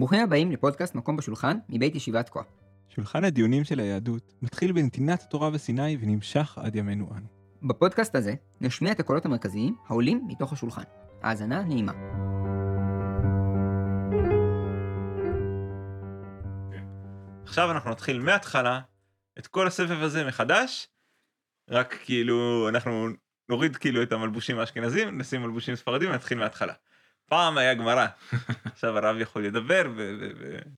ברוכים הבאים לפודקאסט מקום בשולחן מבית ישיבת כה. שולחן הדיונים של היהדות מתחיל בנתינת התורה בסיני ונמשך עד ימינו אנו. בפודקאסט הזה נשמיע את הקולות המרכזיים העולים מתוך השולחן. האזנה נעימה. עכשיו אנחנו נתחיל מההתחלה את כל הסבב הזה מחדש, רק כאילו אנחנו נוריד כאילו את המלבושים האשכנזים, נשים מלבושים ספרדים ונתחיל מההתחלה. פעם היה גמרא, עכשיו הרב יכול לדבר ו...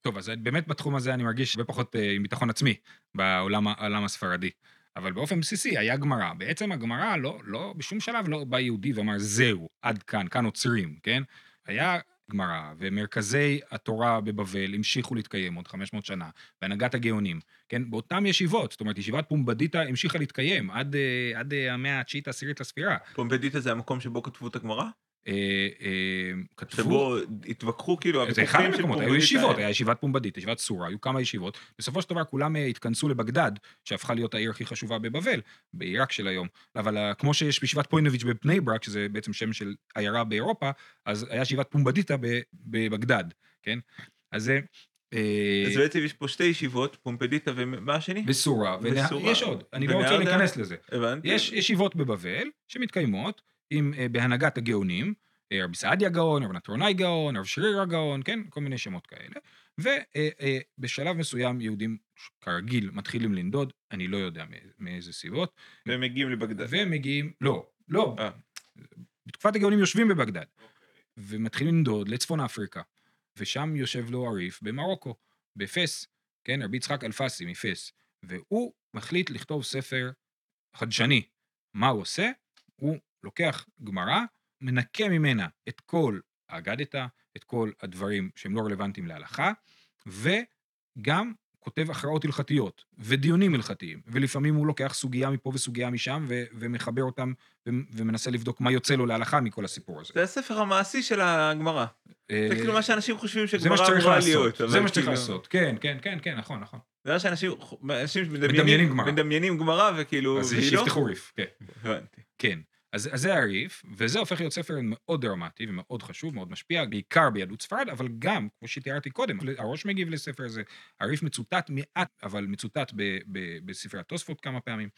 טוב, אז באמת בתחום הזה אני מרגיש הרבה פחות אה, עם ביטחון עצמי בעולם הספרדי. אבל באופן בסיסי היה גמרא. בעצם הגמרא לא, לא, בשום שלב לא בא יהודי ואמר, זהו, עד כאן, כאן עוצרים, כן? היה גמרא, ומרכזי התורה בבבל המשיכו להתקיים עוד 500 שנה, בהנהגת הגאונים, כן? באותן ישיבות, זאת אומרת, ישיבת פומבדיתא המשיכה להתקיים עד, אה, עד אה, המאה התשיעית העשירית לספירה. פומפדיטה זה המקום שבו כתבו את הגמרא? אה, אה, כתבו... שבו התווכחו כאילו זה אחד המקומות, היו. ישיבות, היה ישיבת פומבדית, ישיבת סורה, היו כמה ישיבות. בסופו של דבר כולם אה, התכנסו לבגדד, שהפכה להיות העיר הכי חשובה בבבל, בעיראק של היום. אבל כמו שיש בישיבת פוינוביץ' בבני ברק, שזה בעצם שם של עיירה באירופה, אז היה ישיבת פומבדיתא ב- בבגדד, כן? אז זה... אז בעצם יש פה שתי ישיבות, פומפדיתא ומה השני? בסורה, בסורה. ויש עוד, אני לא רוצה? להיכנס לזה. הבנתי. יש ישיבות בבבל שמתקיימות עם, אה, בהנהגת הגאונים, אה, רבי סעדיה גאון, רבי נטרונאי גאון, רב שרירא גאון, כן? כל מיני שמות כאלה. ובשלב מסוים יהודים כרגיל מתחילים לנדוד, אני לא יודע מאיזה- סיבות, והם מגיעים לבגדד. והם מגיעים, לא, לא, אה. בתקופת הגאונים יושבים בבגדד, ומתחילים לנדוד לצפון אפריקה, ושם יושב לו עריף במרוקו, בפס, כן, רבי יצחק אלפסי מפס, והוא מחליט לכתוב ספר חדשני. מה הוא עושה? הוא לוקח גמרא, מנקה ממנה את כל האגדתא, את כל הדברים שהם לא רלוונטיים להלכה, וגם כותב הכרעות הלכתיות ודיונים הלכתיים, ולפעמים הוא לוקח סוגיה מפה וסוגיה משם, ו- ומחבר אותם, ו- ומנסה לבדוק מה יוצא לו להלכה מכל הסיפור הזה. זה הספר המעשי של הגמרא. זה אה, כאילו מה שאנשים חושבים זה מה שגמרא שצריך אמורה לעשות, להיות. זה מה שצריך כאילו- לעשות, כן, כן, כן, כן, נכון, נכון. זה מה שאנשים אנשים מדמיינים גמרא. וכאילו... אז לא. שיפתחו ריף, כן. הבנתי. כן. אז, אז זה הריף, וזה הופך להיות ספר מאוד דרמטי ומאוד חשוב, מאוד משפיע, בעיקר ביהדות ספרד, אבל גם, כמו שתיארתי קודם, הראש מגיב לספר הזה. הריף מצוטט מעט, אבל מצוטט ב, ב, בספרי התוספות כמה פעמים.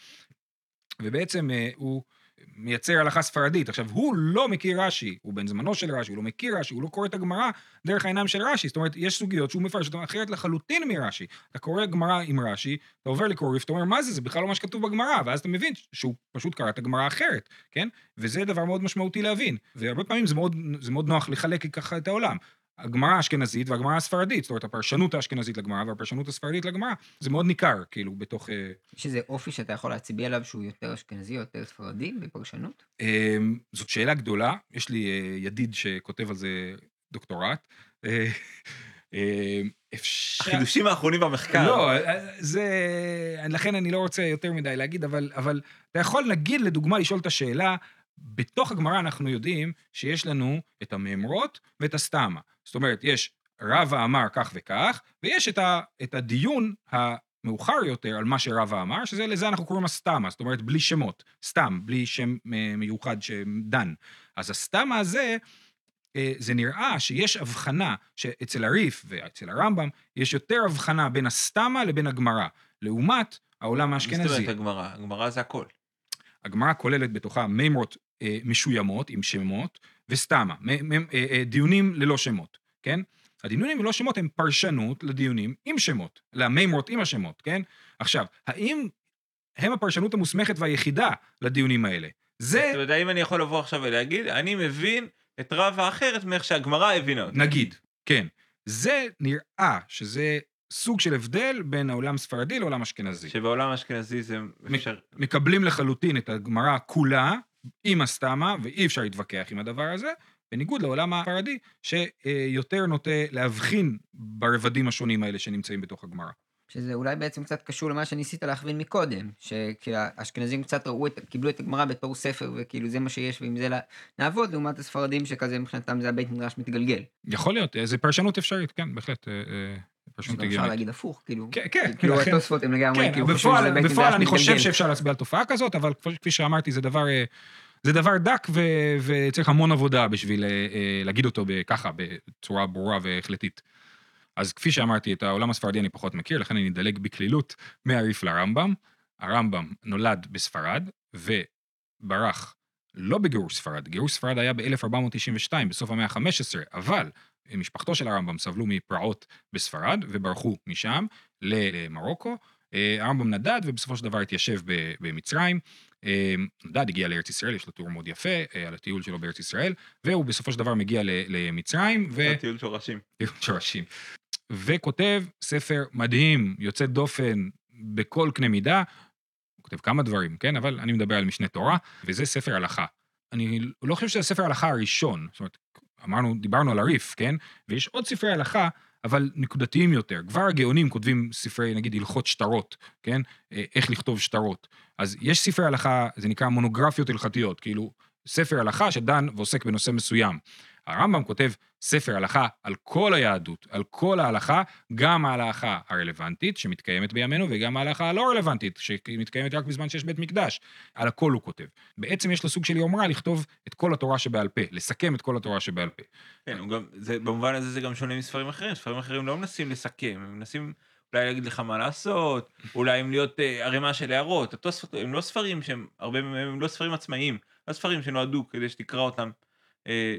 ובעצם אה, הוא מייצר הלכה ספרדית. עכשיו, הוא לא מכיר רש"י, הוא בן זמנו של רש"י, הוא לא מכיר רש"י, הוא לא קורא את הגמרא דרך העיניים של רש"י. זאת אומרת, יש סוגיות שהוא מפרש אותן אחרת לחלוטין מרש"י. אתה קורא גמרא עם רש"י, אתה עובר לקרוא ריף, אתה אומר, מה זה? זה בכלל לא מה שכתוב בגמרא, ואז אתה מבין שהוא פשוט קרא את הגמרא אחרת, כן? וזה דבר מאוד משמעותי להבין. והרבה פעמים זה מאוד, זה מאוד נוח לחלק ככה את העולם. הגמרא האשכנזית והגמרא הספרדית, זאת אומרת, הפרשנות האשכנזית לגמרא והפרשנות הספרדית לגמרא, זה מאוד ניכר, כאילו, בתוך... אה, יש איזה אופי שאתה יכול להצביע עליו שהוא יותר אשכנזי או יותר ספרדי בפרשנות? אמ, זאת שאלה גדולה, יש לי אה, ידיד שכותב על זה דוקטורט. אה, אפשר... החידושים האחרונים במחקר. לא, אה, זה... לכן אני לא רוצה יותר מדי להגיד, אבל, אבל אתה יכול, נגיד, לדוגמה, לשאול את השאלה, בתוך הגמרא אנחנו יודעים שיש לנו את המאמרות ואת הסתמה. זאת אומרת, יש רבא אמר כך וכך, ויש את, ה, את הדיון המאוחר יותר על מה שרבא אמר, שזה לזה אנחנו קוראים הסתמה, זאת אומרת, בלי שמות, סתם, בלי שם אה, מיוחד שדן. אז הסתמה הזה, אה, זה נראה שיש הבחנה, שאצל הריף ואצל הרמב"ם, יש יותר הבחנה בין הסתמה לבין הגמרא, לעומת העולם מה זאת האשכנזי. אומרת הגמרא? הגמרא זה הכל. הגמרא כוללת בתוכה מימרות משוימות עם שמות, וסתמה, אה, אה, דיונים ללא שמות, כן? הדיונים ללא שמות הם פרשנות לדיונים עם שמות, למימרות עם השמות, כן? עכשיו, האם הם הפרשנות המוסמכת והיחידה לדיונים האלה? זה, אתה יודע, אם אני יכול לבוא עכשיו ולהגיד, אני מבין את רבא אחרת מאיך שהגמרא הבינה אותה. נגיד, כן. זה נראה שזה סוג של הבדל בין העולם ספרדי לעולם אשכנזי. שבעולם האשכנזי זה אפשר... מקבלים לחלוטין את הגמרא כולה עם הסתמה, ואי אפשר להתווכח עם הדבר הזה, בניגוד לעולם הספרדי, שיותר נוטה להבחין ברבדים השונים האלה שנמצאים בתוך הגמרא. שזה אולי בעצם קצת קשור למה שניסית להכווין מקודם, שכאילו האשכנזים קצת ראו את, קיבלו את הגמרא בתור ספר, וכאילו זה מה שיש ועם זה נעבוד, לעומת הספרדים שכזה מבחינתם זה הבית מדרש מתגלגל. יכול להיות, אה, זה פרשנות אפשרית, כן, בהחלט, פרשנות גם אפשר הגיונית. להגיד הפוך, כאילו. כן, כן, כאילו לכן- התוספות הם לגמרי, כן, כאילו חושבים בפועל, בפועל אני חושב. שאפשר להצביע על תופעה כזאת, אבל כפי- שאמרתי, זה דבר, אה, זה דבר דק ו- וצריך המון עבודה בשביל אה, אה, להגיד אותו ככה, בצורה ברורה והחלטית. אז כפי שאמרתי, את העולם הספרדי אני פחות מכיר, לכן אני אדלג בקלילות מהריף לרמב"ם. הרמב"ם נולד בספרד, וברח לא בגירוש ספרד, גירוש ספרד היה ב-1492, בסוף המאה ה-15, אבל משפחתו של הרמב"ם סבלו מפרעות בספרד, וברחו משם למרוקו. אה, הרמב"ם נדד, ובסופו של דבר התיישב במצרים. אה, נדד, הגיע לארץ ישראל, יש לו תיאור מאוד יפה אה, על הטיול שלו בארץ ישראל, והוא בסופו של דבר מגיע למצרים, ו... טיול שורשים. טיול שורשים. וכותב ספר מדהים, יוצא דופן בכל קנה מידה. הוא כותב כמה דברים, כן? אבל אני מדבר על משנה תורה, וזה ספר הלכה. אני לא חושב שזה הספר ההלכה הראשון. זאת אומרת, אמרנו, דיברנו על הריף, כן? ויש עוד ספרי הלכה, אבל נקודתיים יותר. כבר הגאונים כותבים ספרי, נגיד, הלכות שטרות, כן? אה, איך לכתוב שטרות. אז יש ספרי הלכה, זה נקרא מונוגרפיות הלכתיות, כאילו, ספר הלכה שדן ועוסק בנושא מסוים. הרמב"ם כותב ספר הלכה על כל היהדות, על כל ההלכה, גם ההלכה הרלוונטית שמתקיימת בימינו וגם ההלכה הלא רלוונטית שמתקיימת רק בזמן שיש בית מקדש. על הכל הוא כותב. בעצם יש לו סוג של יומרה לכתוב את כל התורה שבעל פה, לסכם את כל התורה שבעל פה. כן, גם, זה, במובן הזה זה גם שונה מספרים אחרים, ספרים אחרים לא מנסים לסכם, הם מנסים אולי להגיד לך מה לעשות, אולי הם להיות אה, ערימה של הערות, התוספות הם לא ספרים שהם, הרבה מהם הם לא ספרים עצמאיים, לא ספרים שנועדו כדי שתקרא אותם,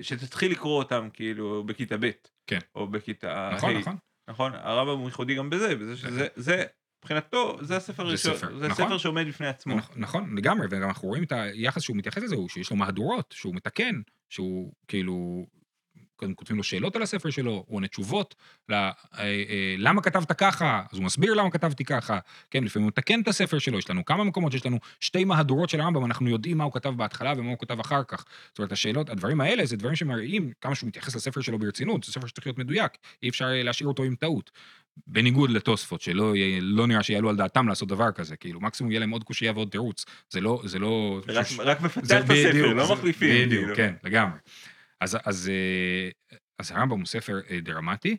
שתתחיל לקרוא אותם כאילו בכיתה ב', כן. או בכיתה ה', נכון, נכון. נכון, הרמב"ם הוא ייחודי גם בזה, בזה שזה, זה, מבחינתו, זה הספר זה הראשון, ספר, זה נכון. ספר שעומד בפני עצמו. נכ- נכון, לגמרי, וגם אנחנו רואים את היחס שהוא מתייחס לזה, הוא שיש לו מהדורות, שהוא מתקן, שהוא כאילו, כותבים לו שאלות על הספר שלו, הוא עונה תשובות, אה, אה, למה כתבת ככה, אז הוא מסביר למה כתבתי ככה, כן, לפעמים הוא מתקן את הספר שלו, יש לנו כמה מקומות שיש לנו שתי מהדורות של הרמב"ם, אנחנו יודעים מה הוא כתב בהתחלה ומה הוא כתב אחר כך. זאת אומרת, השאלות, הדברים האלה זה דברים שמראים כמה שהוא מתייחס לספר שלו ברצינות, זה ספר שצריך להיות מדויק, אי אפשר אה, להשאיר אותו עם טעות. בניגוד לתוספות, שלא לא נראה שיעלו על דעתם לעשות דבר כזה, כאילו, מקסימום יהיה להם עוד קושייה ועוד תירוץ. זה לא, זה לא... רק, רק מפתח את הספר, בדיוק, לא מחליפים. בדיוק, כאילו. כן, לגמרי. אז, אז, אה, אז הרמב"ם הוא ספר אה, דרמטי,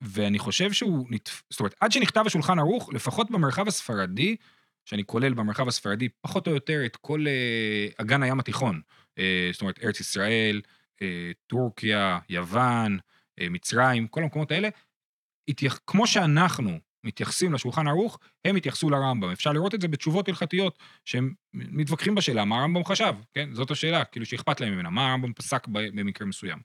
ואני חושב שהוא. זאת אומרת, עד שנכתב השולחן ערוך, לפחות במרחב הספרדי, שאני כולל במרחב הספרדי פחות או יותר את כל אה, אגן הים התיכון. זאת אומרת, ארץ ישראל, טורקיה, יוון, מצרים, כל המקומות האלה. כמו שאנחנו מתייחסים לשולחן ערוך, הם התייחסו לרמב"ם. אפשר לראות את זה בתשובות הלכתיות, שהם מתווכחים בשאלה מה הרמב"ם חשב, כן? זאת השאלה, כאילו שאכפת להם ממנה, מה הרמב"ם פסק במקרה מסוים.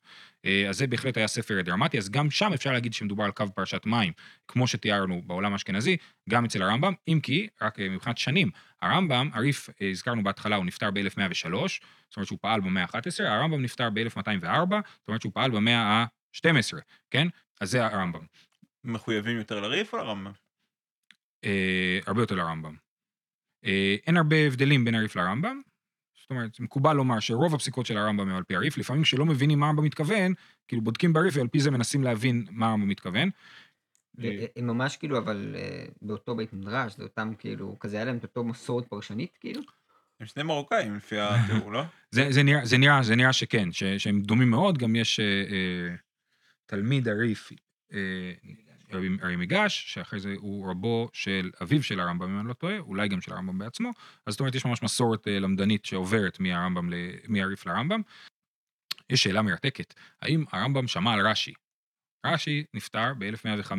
אה, אז זה בהחלט היה ספר דרמטי, אז גם שם אפשר להגיד שמדובר על קו פרשת מים, כמו שתיארנו בעולם האשכנזי, גם אצל הרמב"ם, אם כי, רק אה, מבחינת שנים, הרמב"ם, הריף, אה, הזכרנו בהתחלה, הוא נפטר ב-1103, זאת אומרת שהוא פעל במאה ה-11, הרמב"ם נפטר ב-1204, זאת אומרת שהוא פעל במאה ה-12, כן? אז זה הרמב"ם. מחויבים יותר לריף או לרמב"ם? אה, הרבה יותר לרמב"ם. אה, אין הרבה הבדלים בין הריף לרמב"ם. זאת אומרת, מקובל לומר שרוב הפסיקות של הרמב"ם הם על פי הריף, לפעמים כשלא מבינים מה הרמב"ם מתכוון, כאילו בודקים בריף ועל פי זה מנסים להבין מה הרמב"ם מתכוון. אה, הם ממש כאילו, אבל אה, באותו בית מדרש, זה אותם כאילו, כזה היה להם את אותו מסורת פרשנית כאילו? הם שני מרוקאים לפי התיאור, לא? זה, זה, נראה, זה, נראה, זה נראה שכן, ש, שהם דומים מאוד, גם יש אה, אה, תלמיד הריף, אה, רבי, רבי מיגש, שאחרי זה הוא רבו של אביו של הרמב"ם, אם אני לא טועה, אולי גם של הרמב"ם בעצמו, אז זאת אומרת, יש ממש מסורת אה, למדנית שעוברת מהרמב"ם, ל, מהריף לרמב"ם. יש שאלה מרתקת, האם הרמב"ם שמע על רש"י? רש"י נפטר ב-1105.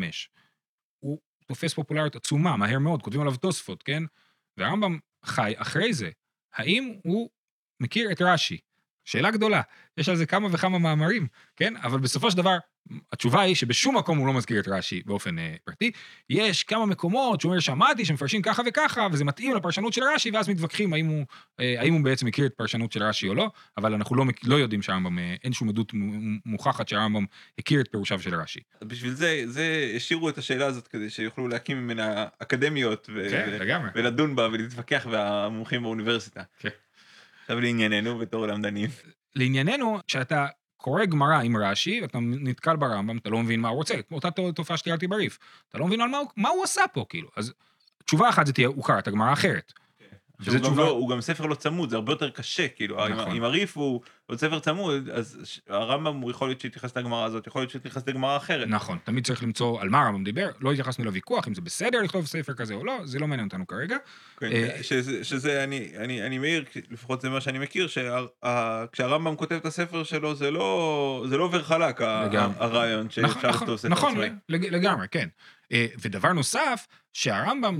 הוא תופס פופולריות עצומה, מהר מאוד, כותבים עליו תוספות, כן? והרמב"ם חי אחרי זה. האם הוא מכיר את רש"י? שאלה גדולה, יש על זה כמה וכמה מאמרים, כן? אבל בסופו של דבר, התשובה היא שבשום מקום הוא לא מזכיר את רש"י באופן אה, פרטי. יש כמה מקומות שהוא אומר, שמעתי שמפרשים ככה וככה, וזה מתאים לפרשנות של רש"י, ואז מתווכחים האם הוא, אה, האם הוא בעצם מכיר את פרשנות של רש"י או לא, אבל אנחנו לא, לא יודעים שהרמב"ם, אה, אין שום עדות מוכחת שהרמב"ם הכיר את פירושיו של רש"י. בשביל זה, זה השאירו את השאלה הזאת כדי שיוכלו להקים ממנה אקדמיות ו- ו- לגמרי. ולדון בה ולהתווכח והמומחים באוניברסיטה. כן. עכשיו לענייננו בתור למדנים. לענייננו, כשאתה קורא גמרא עם רש"י, ואתה נתקל ברמב"ם, אתה לא מבין מה הוא רוצה, כמו אותה תופעה שתיארתי בריף. אתה לא מבין על מה, הוא- מה הוא עשה פה, כאילו. אז תשובה אחת זה תהיה, הוא קרא את הגמרא אחרת. שהוא גם תשובה- לא- הוא גם ספר לא צמוד, זה הרבה יותר קשה, כאילו, נכון. אם הריף הוא עוד ספר צמוד, אז הרמב"ם הוא יכול להיות שיתייחס לגמרא הזאת, יכול להיות שיתייחס לגמרא אחרת. נכון, תמיד צריך למצוא על מה הרמב"ם דיבר, לא התייחסנו לוויכוח אם זה בסדר לכתוב ספר כזה או לא, זה לא מעניין אותנו כרגע. כן, אה, שזה, שזה אני, אני, אני מעיר, לפחות זה מה שאני מכיר, שכשהרמב"ם כותב את הספר שלו זה לא, זה לא עובר חלק. הרעיון נכון, שאפשר נכון, לכתוב ספר נכון. לג- לגמרי, כן. אה, ודבר נוסף, שהרמב"ם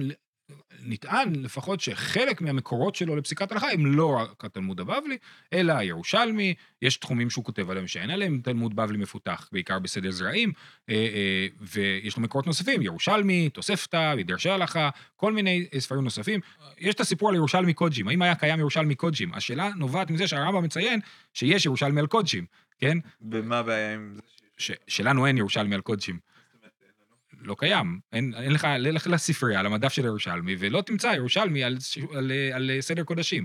נטען לפחות שחלק מהמקורות שלו לפסיקת הלכה הם לא רק התלמוד הבבלי, אלא הירושלמי, יש תחומים שהוא כותב עליהם שאין עליהם תלמוד בבלי מפותח, בעיקר בסדר זרעים, אה, אה, ויש לו מקורות נוספים, ירושלמי, תוספתא, מדרשי הלכה, כל מיני אה, ספרים נוספים. יש את הסיפור על ירושלמי קודג'ים, האם היה קיים ירושלמי קודג'ים? השאלה נובעת מזה שהרמב"ם מציין שיש ירושלמי על קודג'ים, כן? ומה הבעיה עם זה? שלנו אין ירושלמי על קודשים. לא קיים, אין, אין לך, לך לספרייה, למדף של ירושלמי, ולא תמצא ירושלמי על, על, על, על סדר קודשים.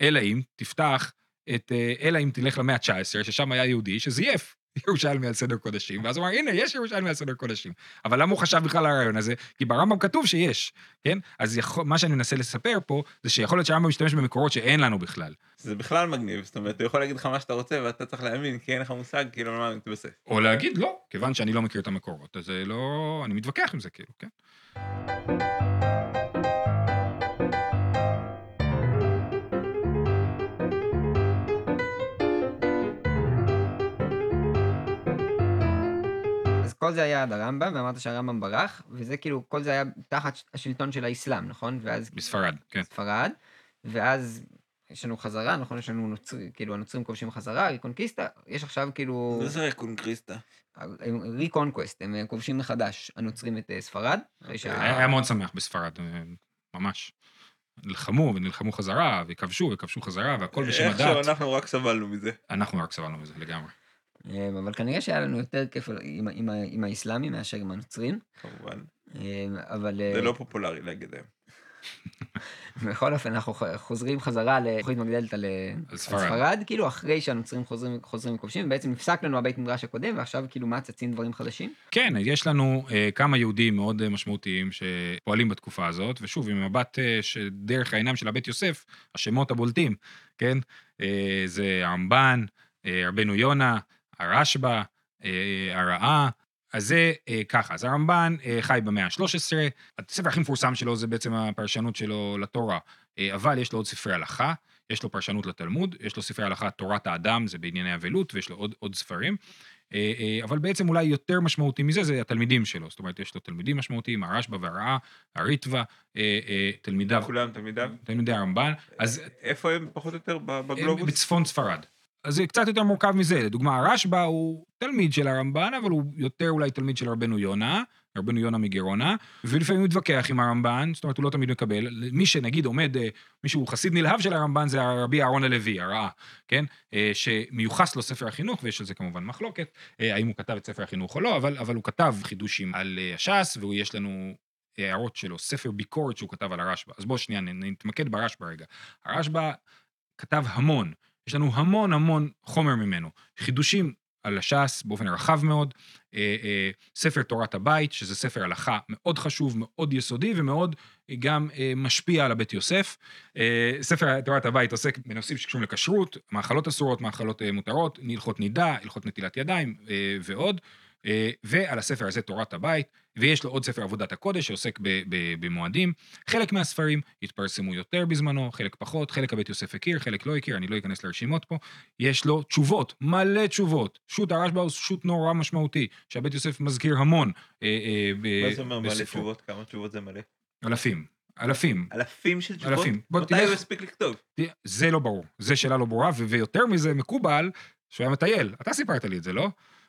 אלא אם תפתח את, אה, אלא אם תלך למאה ה-19, ששם היה יהודי שזייף ירושלמי על סדר קודשים, ואז הוא אמר, הנה, יש ירושלמי על סדר קודשים. אבל למה הוא חשב בכלל על הרעיון הזה? כי ברמב"ם כתוב שיש, כן? אז יכול, מה שאני מנסה לספר פה, זה שיכול להיות שהרמב"ם משתמש במקורות שאין לנו בכלל. זה בכלל מגניב, זאת אומרת, הוא יכול להגיד לך מה שאתה רוצה ואתה צריך להאמין, כי אין לך מושג כאילו על מה מתבסס. או להגיד לא, כיוון שאני לא מכיר את המקורות, אז זה לא... אני מתווכח עם זה, כאילו, כן? כל זה היה עד הרמב"ם, ואמרת שהרמב"ם ברח, וזה כאילו, כל זה היה תחת השלטון של האסלאם, נכון? ואז... בספרד, כן. ספרד, ואז יש לנו חזרה, נכון? יש לנו נוצרים, כאילו הנוצרים כובשים חזרה, ריקונקיסטה, יש עכשיו כאילו... זה רקונקיסטה. reconquest, הם כובשים מחדש, הנוצרים את אה, ספרד. שה- היה מאוד שמח בספרד, אה, ממש. נלחמו ונלחמו חזרה, וכבשו וכבשו חזרה, והכל בשם איכשהו הדת. אנחנו רק סבלנו מזה, אנחנו רק סבלנו מזה לגמרי. אה, אבל כנראה שהיה לנו יותר כיף עם, עם, עם האסלאמים מאשר עם הנוצרים. כמובן. אה, אבל אה, זה לא פופולרי להגיד היום. בכל אופן אנחנו חוזרים חזרה לתוכנית מגדלת על, אה, ספרד. כאילו אחרי שהנוצרים חוזרים, חוזרים וכובשים, ובעצם נפסק לנו הבית מדרש הקודם, ועכשיו כאילו מה צצים דברים חדשים? כן, יש לנו אה, כמה יהודים מאוד אה, משמעותיים שפועלים בתקופה הזאת, ושוב, עם מבט אה, שדרך העיניים של הבית יוסף, השמות הבולטים, כן? אה, זה הרמב"ן, אה, רבנו יונה, הרשב"א, אה, הרעה. אז זה אה, ככה, אז הרמב"ן אה, חי במאה ה-13, הספר הכי מפורסם שלו זה בעצם הפרשנות שלו לתורה, אבל יש לו עוד ספרי הלכה, יש לו פרשנות לתלמוד, יש לו ספרי הלכה תורת האדם, זה בענייני אבלות, ויש לו עוד, עוד ספרים. אבל בעצם אולי יותר משמעותי מזה זה התלמידים שלו, זאת אומרת, יש לו תלמידים משמעותיים, הרשב"א והרעה, הריטב"א, אה, תלמידיו, כולם תלמידיו. תלמידי הרמב"ן, אז איפה הם פחות או יותר בגלובוס? בצפון ספרד. אז זה קצת יותר מורכב מזה, לדוגמה, הרשב"א הוא תלמיד של הרמב"ן, אבל הוא יותר אולי תלמיד של רבנו יונה, רבנו יונה מגרונה, ולפעמים הוא מתווכח עם הרמב"ן, זאת אומרת, הוא לא תמיד מקבל. מי שנגיד עומד, אה, מישהו חסיד נלהב של הרמב"ן זה הרבי אהרון הלוי, הרעה, כן? אה, שמיוחס לו ספר החינוך, ויש על זה כמובן מחלוקת, אה, האם הוא כתב את ספר החינוך או לא, אבל, אבל הוא כתב חידושים על הש"ס, ויש לנו הערות שלו, ספר ביקורת שהוא כתב על הרשב"א. אז בואו שנייה נתמקד ברשב"א רגע. הרשב"א כתב המון, יש לנו המון המון חומר ממנו. חידושים על הש"ס באופן רחב מאוד, אה, אה, ספר תורת הבית, שזה ספר הלכה מאוד חשוב, מאוד יסודי ומאוד גם אה, משפיע על הבית יוסף. אה, ספר תורת הבית עוסק בנושאים שקשורים לכשרות, מאכלות אסורות, מאכלות אה, מותרות, הלכות נידה, הלכות נטילת ידיים אה, ועוד. אה, ועל הספר הזה תורת הבית, ויש לו עוד ספר עבודת הקודש שעוסק במועדים. חלק מהספרים התפרסמו יותר בזמנו, חלק פחות, חלק הבית יוסף הכיר, חלק לא הכיר, אני לא אכנס לרשימות פה. יש לו תשובות, מלא תשובות. שו"ת הרשב"א הוא שו"ת נורא משמעותי, שהבית יוסף מזכיר המון אה, אה, מה זה אומר מלא. תשובות? כמה תשובות זה מלא? אלפים, אלפים. אלפים של תשובות? אלפים. בוא מתי תלך- הוא הספיק לכתוב? זה לא ברור, זה שאלה לא ברורה, ויותר מזה מקובל שהוא היה מטייל. אתה סיפרת לי את זה, לא?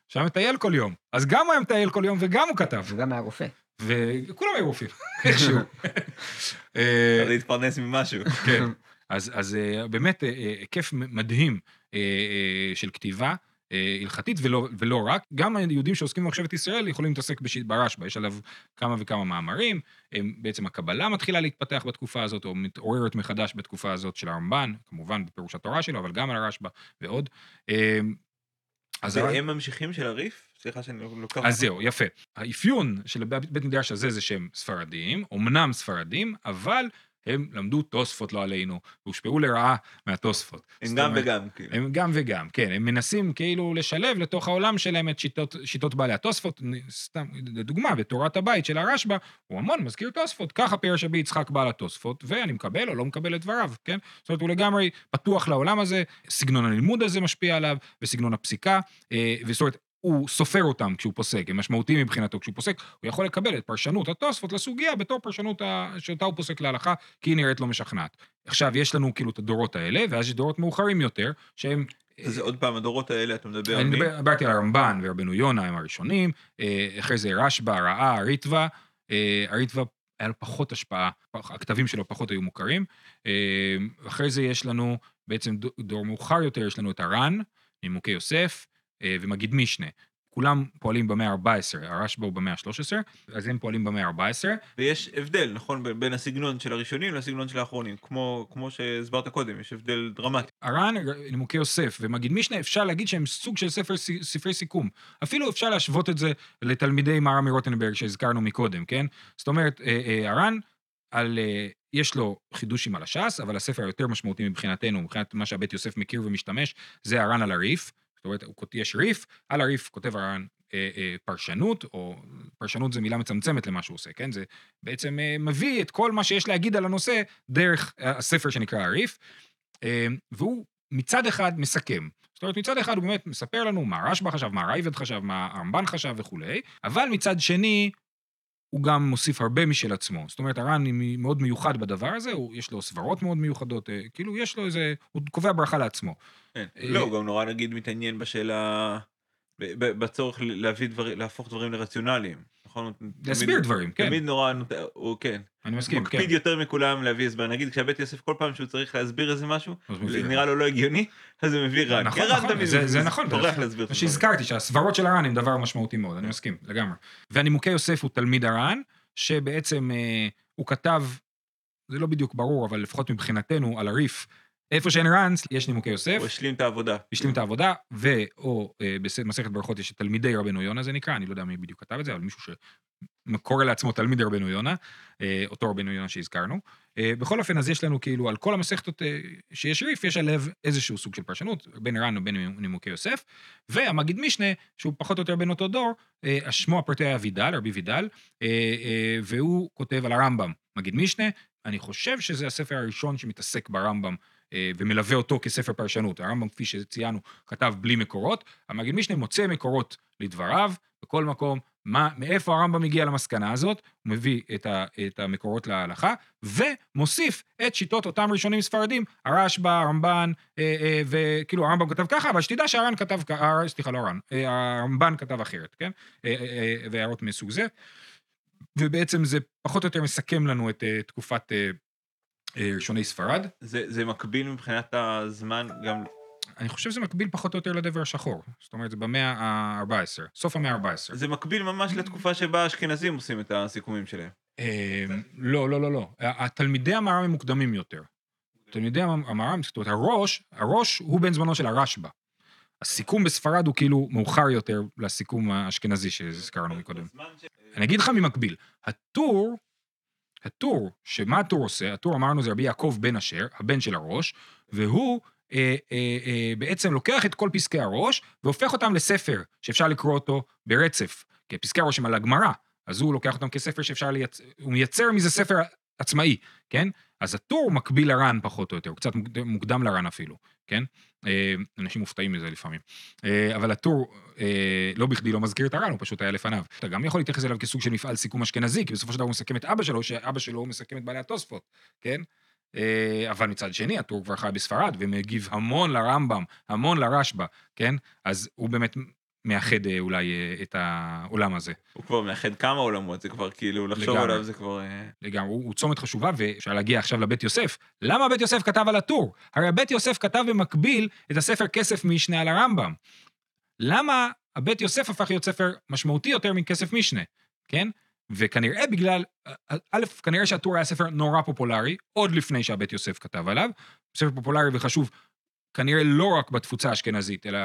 שהוא היה מטייל כל יום. אז גם הוא היה מטייל כל יום וגם הוא כתב. הוא גם היה רופא. וכולם היו רופאים, איכשהו. אה, להתפרנס ממשהו. כן. אז, אז אה, באמת היקף מדהים אה, אה, של כתיבה הלכתית ולא, ולא רק. גם היהודים שעוסקים במחשבת ישראל יכולים להתעסק ברשב"א, יש עליו כמה וכמה מאמרים. הם, בעצם הקבלה מתחילה להתפתח בתקופה הזאת, או מתעוררת מחדש בתקופה הזאת של הרמב"ן, כמובן בפירוש התורה שלו, אבל גם על הרשב"א ועוד. אז והם ממשיכים של הריף? סליחה שאני לוקח... אז זהו, יפה. האפיון של בית מדרש הזה זה שהם ספרדים, אמנם ספרדים, אבל הם למדו תוספות לא עלינו, והושפעו לרעה מהתוספות. הם גם אומרת, וגם, כאילו. הם גם וגם, כן, הם מנסים כאילו לשלב לתוך העולם שלהם את שיטות, שיטות בעלי התוספות, סתם, לדוגמה, בתורת הבית של הרשב"א, הוא המון מזכיר תוספות, ככה פירש רבי יצחק בעל התוספות, ואני מקבל או לא מקבל את דבריו, כן? זאת אומרת, הוא לגמרי פתוח לעולם הזה, סגנון הלימוד הזה משפיע עליו, וסגנון הפסיקה, אה, וזאת אומרת, הוא סופר אותם כשהוא פוסק, הם משמעותיים מבחינתו כשהוא פוסק, הוא יכול לקבל את פרשנות התוספות לסוגיה בתור פרשנות. שאותה הוא פוסק להלכה, כי היא נראית לא משכנעת. עכשיו, יש לנו כאילו את הדורות האלה, ואז יש דורות מאוחרים יותר, שהם... אז עוד פעם, הדורות האלה, אתה מדבר על אני מי? מדבר- דיברתי על הרמב"ן ורבנו יונה הם הראשונים, אה, אחרי זה רשב"א, ראה, הריטב"א, אה, הריטב"א היה לו פחות השפעה, הכתבים שלו פחות היו מוכרים. אה, אחרי זה יש לנו, בעצם דו- דור מאוחר יותר, יש לנו את הר"ן, נימוקי יוסף, אה, ומגיד משנה. כולם פועלים במאה ה-14, הרשב"א הוא במאה ה-13, אז הם פועלים במאה ה-14. ויש הבדל, נכון, בין הסגנון של הראשונים לסגנון של האחרונים. כמו, כמו שהסברת קודם, יש הבדל דרמטי. הר"ן, נימוקי יוסף ומגיד משנה, אפשר להגיד שהם סוג של ספר, ספרי סיכום. אפילו אפשר להשוות את זה לתלמידי מהר"ם מרוטנברג שהזכרנו מקודם, כן? זאת אומרת, אה, אה, הר"ן, על, אה, יש לו חידושים על הש"ס, אבל הספר היותר משמעותי מבחינתנו, מבחינת מה שהבית יוסף מכיר ומשתמש, זה הר"ן על הריף. זאת אומרת, יש ריף, על הריף כותב הר"ן אה, אה, פרשנות, או פרשנות זה מילה מצמצמת למה שהוא עושה, כן? זה בעצם אה, מביא את כל מה שיש להגיד על הנושא דרך הספר שנקרא הריף. אה, והוא מצד אחד מסכם. זאת אומרת, מצד אחד הוא באמת מספר לנו מה רשב"א חשב, מה רייבד חשב, מה הרמב"ן חשב וכולי, אבל מצד שני, הוא גם מוסיף הרבה משל עצמו. זאת אומרת, הר"ן מאוד מיוחד בדבר הזה, הוא, יש לו סברות מאוד מיוחדות, אה, כאילו יש לו איזה, הוא קובע ברכה לעצמו. כן. אה, לא, הוא גם נורא נגיד מתעניין בשאלה, בצורך להביא דברים, להפוך דברים לרציונליים. נכון? להסביר דברים, כן, תמיד נורא, הוא כן, אני מסכים, כן. מקפיד יותר מכולם להביא הסבר. נגיד כשהבית יוסף כל פעם שהוא צריך להסביר איזה משהו, נראה לו לא הגיוני, אז הוא מביא רן. נכון, נכון, זה- נכון, טורח להסביר מה. שהזכרתי, שהסברות של הר"ן הם דבר משמעותי מאוד, אני מסכים, לגמרי. והנימוקי יוסף הוא תלמיד הר"ן, שבעצם אה, הוא כתב, זה לא בדיוק ברור, אבל לפחות מבחינתנו, על הריף, איפה שאין ר"ן, יש נימוקי יוסף, הוא השלים את העבודה. השלים את העבודה, ואו אה, במסכת ברכות יש את תלמידי רבנו יונה, זה נקרא, אני לא יודע מי בדיוק כתב את זה, אבל מישהו שקורא לעצמו תלמיד רבנו יונה, אה, אותו רבנו יונה שהזכרנו. אה, בכל אופן, אז יש לנו כאילו, על כל המסכתות שיש ריף, יש עליו איזשהו סוג של פרשנות, בין ר"ן ובין נימוקי יוסף, והמגיד משנה, שהוא פחות או יותר בין אותו דור, שמו הפרטי היה וידל, רבי וידל, והוא כותב על הרמב"ם, מגיד משנה, אני חושב שזה הספר הראשון שמתעסק ברמב"ם ומלווה אותו כספר פרשנות. הרמב"ם, כפי שציינו, כתב בלי מקורות, המגיד משנה מוצא מקורות לדבריו, בכל מקום, מה, מאיפה הרמב"ם הגיע למסקנה הזאת, הוא מביא את, ה, את המקורות להלכה, ומוסיף את שיטות אותם ראשונים ספרדים, הרשב"א, הרמב"ן, אה, אה, וכאילו הרמב"ם כתב ככה, אבל שתדע שהר"ן כתב, הר- סליחה, לא הר"ן, אה, הרמב"ן כתב אחרת, כן? אה, אה, אה, והערות מסוג זה. ובעצם זה פחות או יותר מסכם לנו את אה, תקופת אה, אה, ראשוני ספרד. זה זה מקביל מבחינת הזמן גם אני חושב שזה מקביל פחות או יותר לדבר השחור. זאת אומרת, זה במאה ה-14, סוף המאה ה-14. זה מקביל ממש לתקופה שבה האשכנזים עושים את הסיכומים שלהם. אה, לא, לא, לא, לא. התלמידי המהר"ם הם מוקדמים יותר. תלמידי המהר"ם, זאת אומרת, הראש, הראש הוא בן זמנו של הרשב"א. הסיכום בספרד הוא כאילו מאוחר יותר לסיכום האשכנזי שהזכרנו מקודם. אני אגיד לך ממקביל, הטור, הטור, שמה הטור עושה? הטור אמרנו זה רבי יעקב בן אשר, הבן של הראש, והוא אה, אה, אה, בעצם לוקח את כל פסקי הראש והופך אותם לספר שאפשר לקרוא אותו ברצף. כי פסקי הראש הם על הגמרא, אז הוא לוקח אותם כספר שאפשר לייצר, הוא מייצר מזה ספר עצמאי, כן? אז הטור מקביל לר"ן פחות או יותר, הוא קצת מוקד- מוקדם לר"ן אפילו, כן? אה, אנשים מופתעים מזה לפעמים. אה, אבל הטור אה, לא בכדי לא מזכיר את הר"ן, הוא פשוט היה לפניו. אתה גם יכול להתייחס אליו כסוג של מפעל סיכום אשכנזי, כי בסופו של דבר הוא מסכם את אבא שלו, שאבא שלו מסכם את בעלי התוספות, כן? אבל מצד שני, הטור כבר חי בספרד, ומגיב המון לרמב"ם, המון לרשב"א, כן? אז הוא באמת מאחד אה, אולי אה, את העולם הזה. הוא כבר מאחד כמה עולמות, זה כבר כאילו, לחשוב לגמרי. עליו זה כבר... אה, לגמרי, הוא, הוא צומת חשובה, ואפשר להגיע עכשיו לבית יוסף. למה בית יוסף כתב על הטור? הרי בית יוסף כתב במקביל את הספר כסף משנה על הרמב"ם. למה הבית יוסף הפך להיות ספר משמעותי יותר מכסף משנה, כן? וכנראה בגלל, א', כנראה שהטור היה ספר נורא פופולרי, עוד לפני שהבית יוסף כתב עליו, ספר פופולרי וחשוב, כנראה לא רק בתפוצה האשכנזית, אלא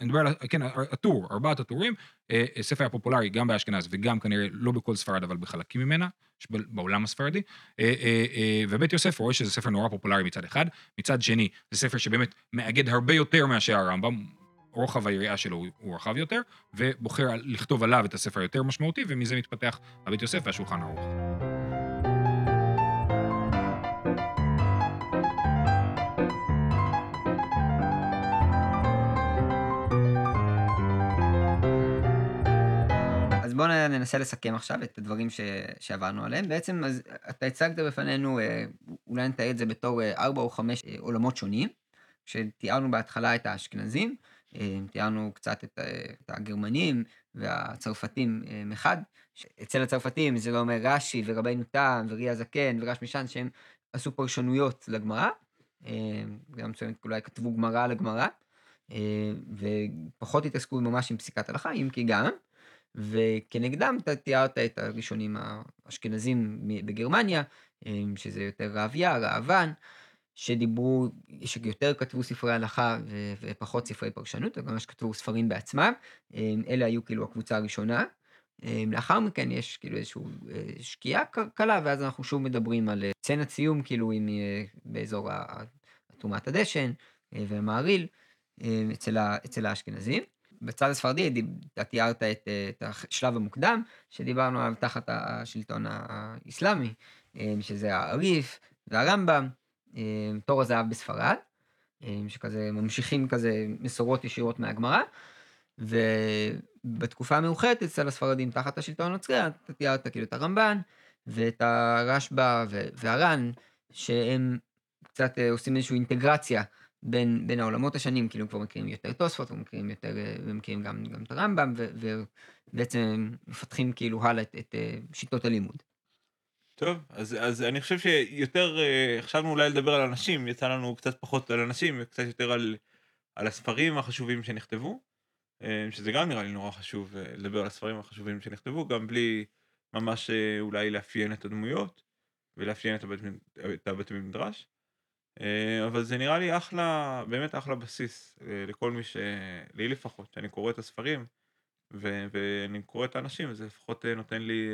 אני מדבר על, כן, הטור, ארבעת הטורים, אה, אה, ספר היה פופולרי גם באשכנז וגם כנראה לא בכל ספרד, אבל בחלקים ממנה, בעולם הספרדי. אה, ובית יוסף רואה שזה ספר נורא פופולרי מצד אחד, מצד שני, זה ספר שבאמת מאגד הרבה יותר מאשר הרמב"ם, רוחב היריעה שלו הוא רחב יותר, ובוחר לכתוב עליו את הספר היותר משמעותי, ומזה מתפתח הבית יוסף והשולחן ערוך. בואו ננסה לסכם עכשיו את הדברים ש... שעברנו עליהם. בעצם, אז אתה הצגת בפנינו, אה, אולי נתאר את זה בתור אה, ארבע או חמש אה, עולמות שונים, שתיארנו בהתחלה את האשכנזים, תיארנו קצת את, את הגרמנים והצרפתים מחד. אצל הצרפתים זה לא אומר רש"י ורבינו תם ורי הזקן ורש משען שהם עשו פרשנויות לגמרא, גם מסוימת אולי כתבו גמרא לגמרא, ופחות התעסקו ממש עם פסיקת הלכה, אם כי גם. וכנגדם תיארת את הראשונים האשכנזים בגרמניה, שזה יותר רעביה, ראב"ן, שדיברו, שיותר כתבו ספרי הלכה ופחות ספרי פרשנות, וגם שכתבו ספרים בעצמם, אלה היו כאילו הקבוצה הראשונה. לאחר מכן יש כאילו איזושהי אה, שקיעה קלה, ואז אנחנו שוב מדברים על סצנת סיום, כאילו עם, אה, באזור תרומת הדשן אה, ומעריל, אצל האשכנזים. בצד הספרדי אתה תיארת את, את השלב המוקדם, שדיברנו עליו תחת השלטון האסלאמי, אה, שזה האריף והרמב"ם, אה, תור הזהב בספרד, אה, שכזה ממשיכים כזה מסורות ישירות מהגמרא, ובתקופה המאוחדת אצל הספרדים תחת השלטון הנוצרי, אתה תיארת כאילו את הרמב"ן ואת הרשב"א והר"ן, שהם קצת עושים איזושהי אינטגרציה בין, בין העולמות השונים, כאילו כבר מכירים יותר תוספות, ומכירים יותר, ומכירים גם, גם את הרמב"ם, ובעצם מפתחים כאילו הלאה את, את אה, שיטות הלימוד. טוב, אז, אז אני חושב שיותר, אה, חשבנו אולי לדבר על אנשים, יצא לנו קצת פחות על אנשים, וקצת יותר על, על הספרים החשובים שנכתבו, אה, שזה גם נראה לי נורא חשוב לדבר על הספרים החשובים שנכתבו, גם בלי ממש אולי לאפיין את הדמויות, ולאפיין את הבית מדרש. אה, אבל זה נראה לי אחלה, באמת אחלה בסיס אה, לכל מי ש... לי לפחות, שאני קורא את הספרים ו... ואני קורא את האנשים, זה לפחות אה, נותן לי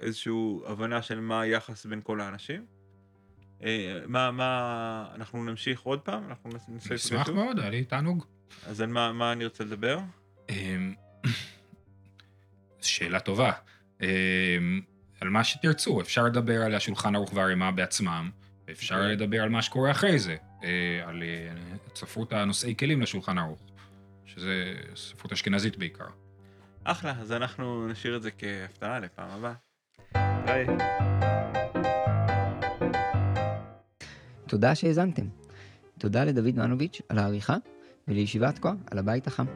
איזושהי הבנה של מה היחס בין כל האנשים. מה, מה, אנחנו נמשיך עוד פעם? אנחנו ננסה... נשמח מאוד, היה לי תענוג. אז על מה, מה אני רוצה לדבר? אמ, שאלה טובה. אמ, על מה שתרצו, אפשר לדבר על השולחן ערוך והרימה בעצמם. אפשר. לדבר על מה שקורה אחרי זה, אה, על אה, ספרות הנושאי כלים לשולחן ערוך, שזה ספרות אשכנזית בעיקר. אחלה, אז אנחנו נשאיר את זה כהפתעה לפעם הבאה. ביי. תודה שהאזנתם. תודה לדוד מנוביץ' על העריכה, ולישיבת כה על הבית החם.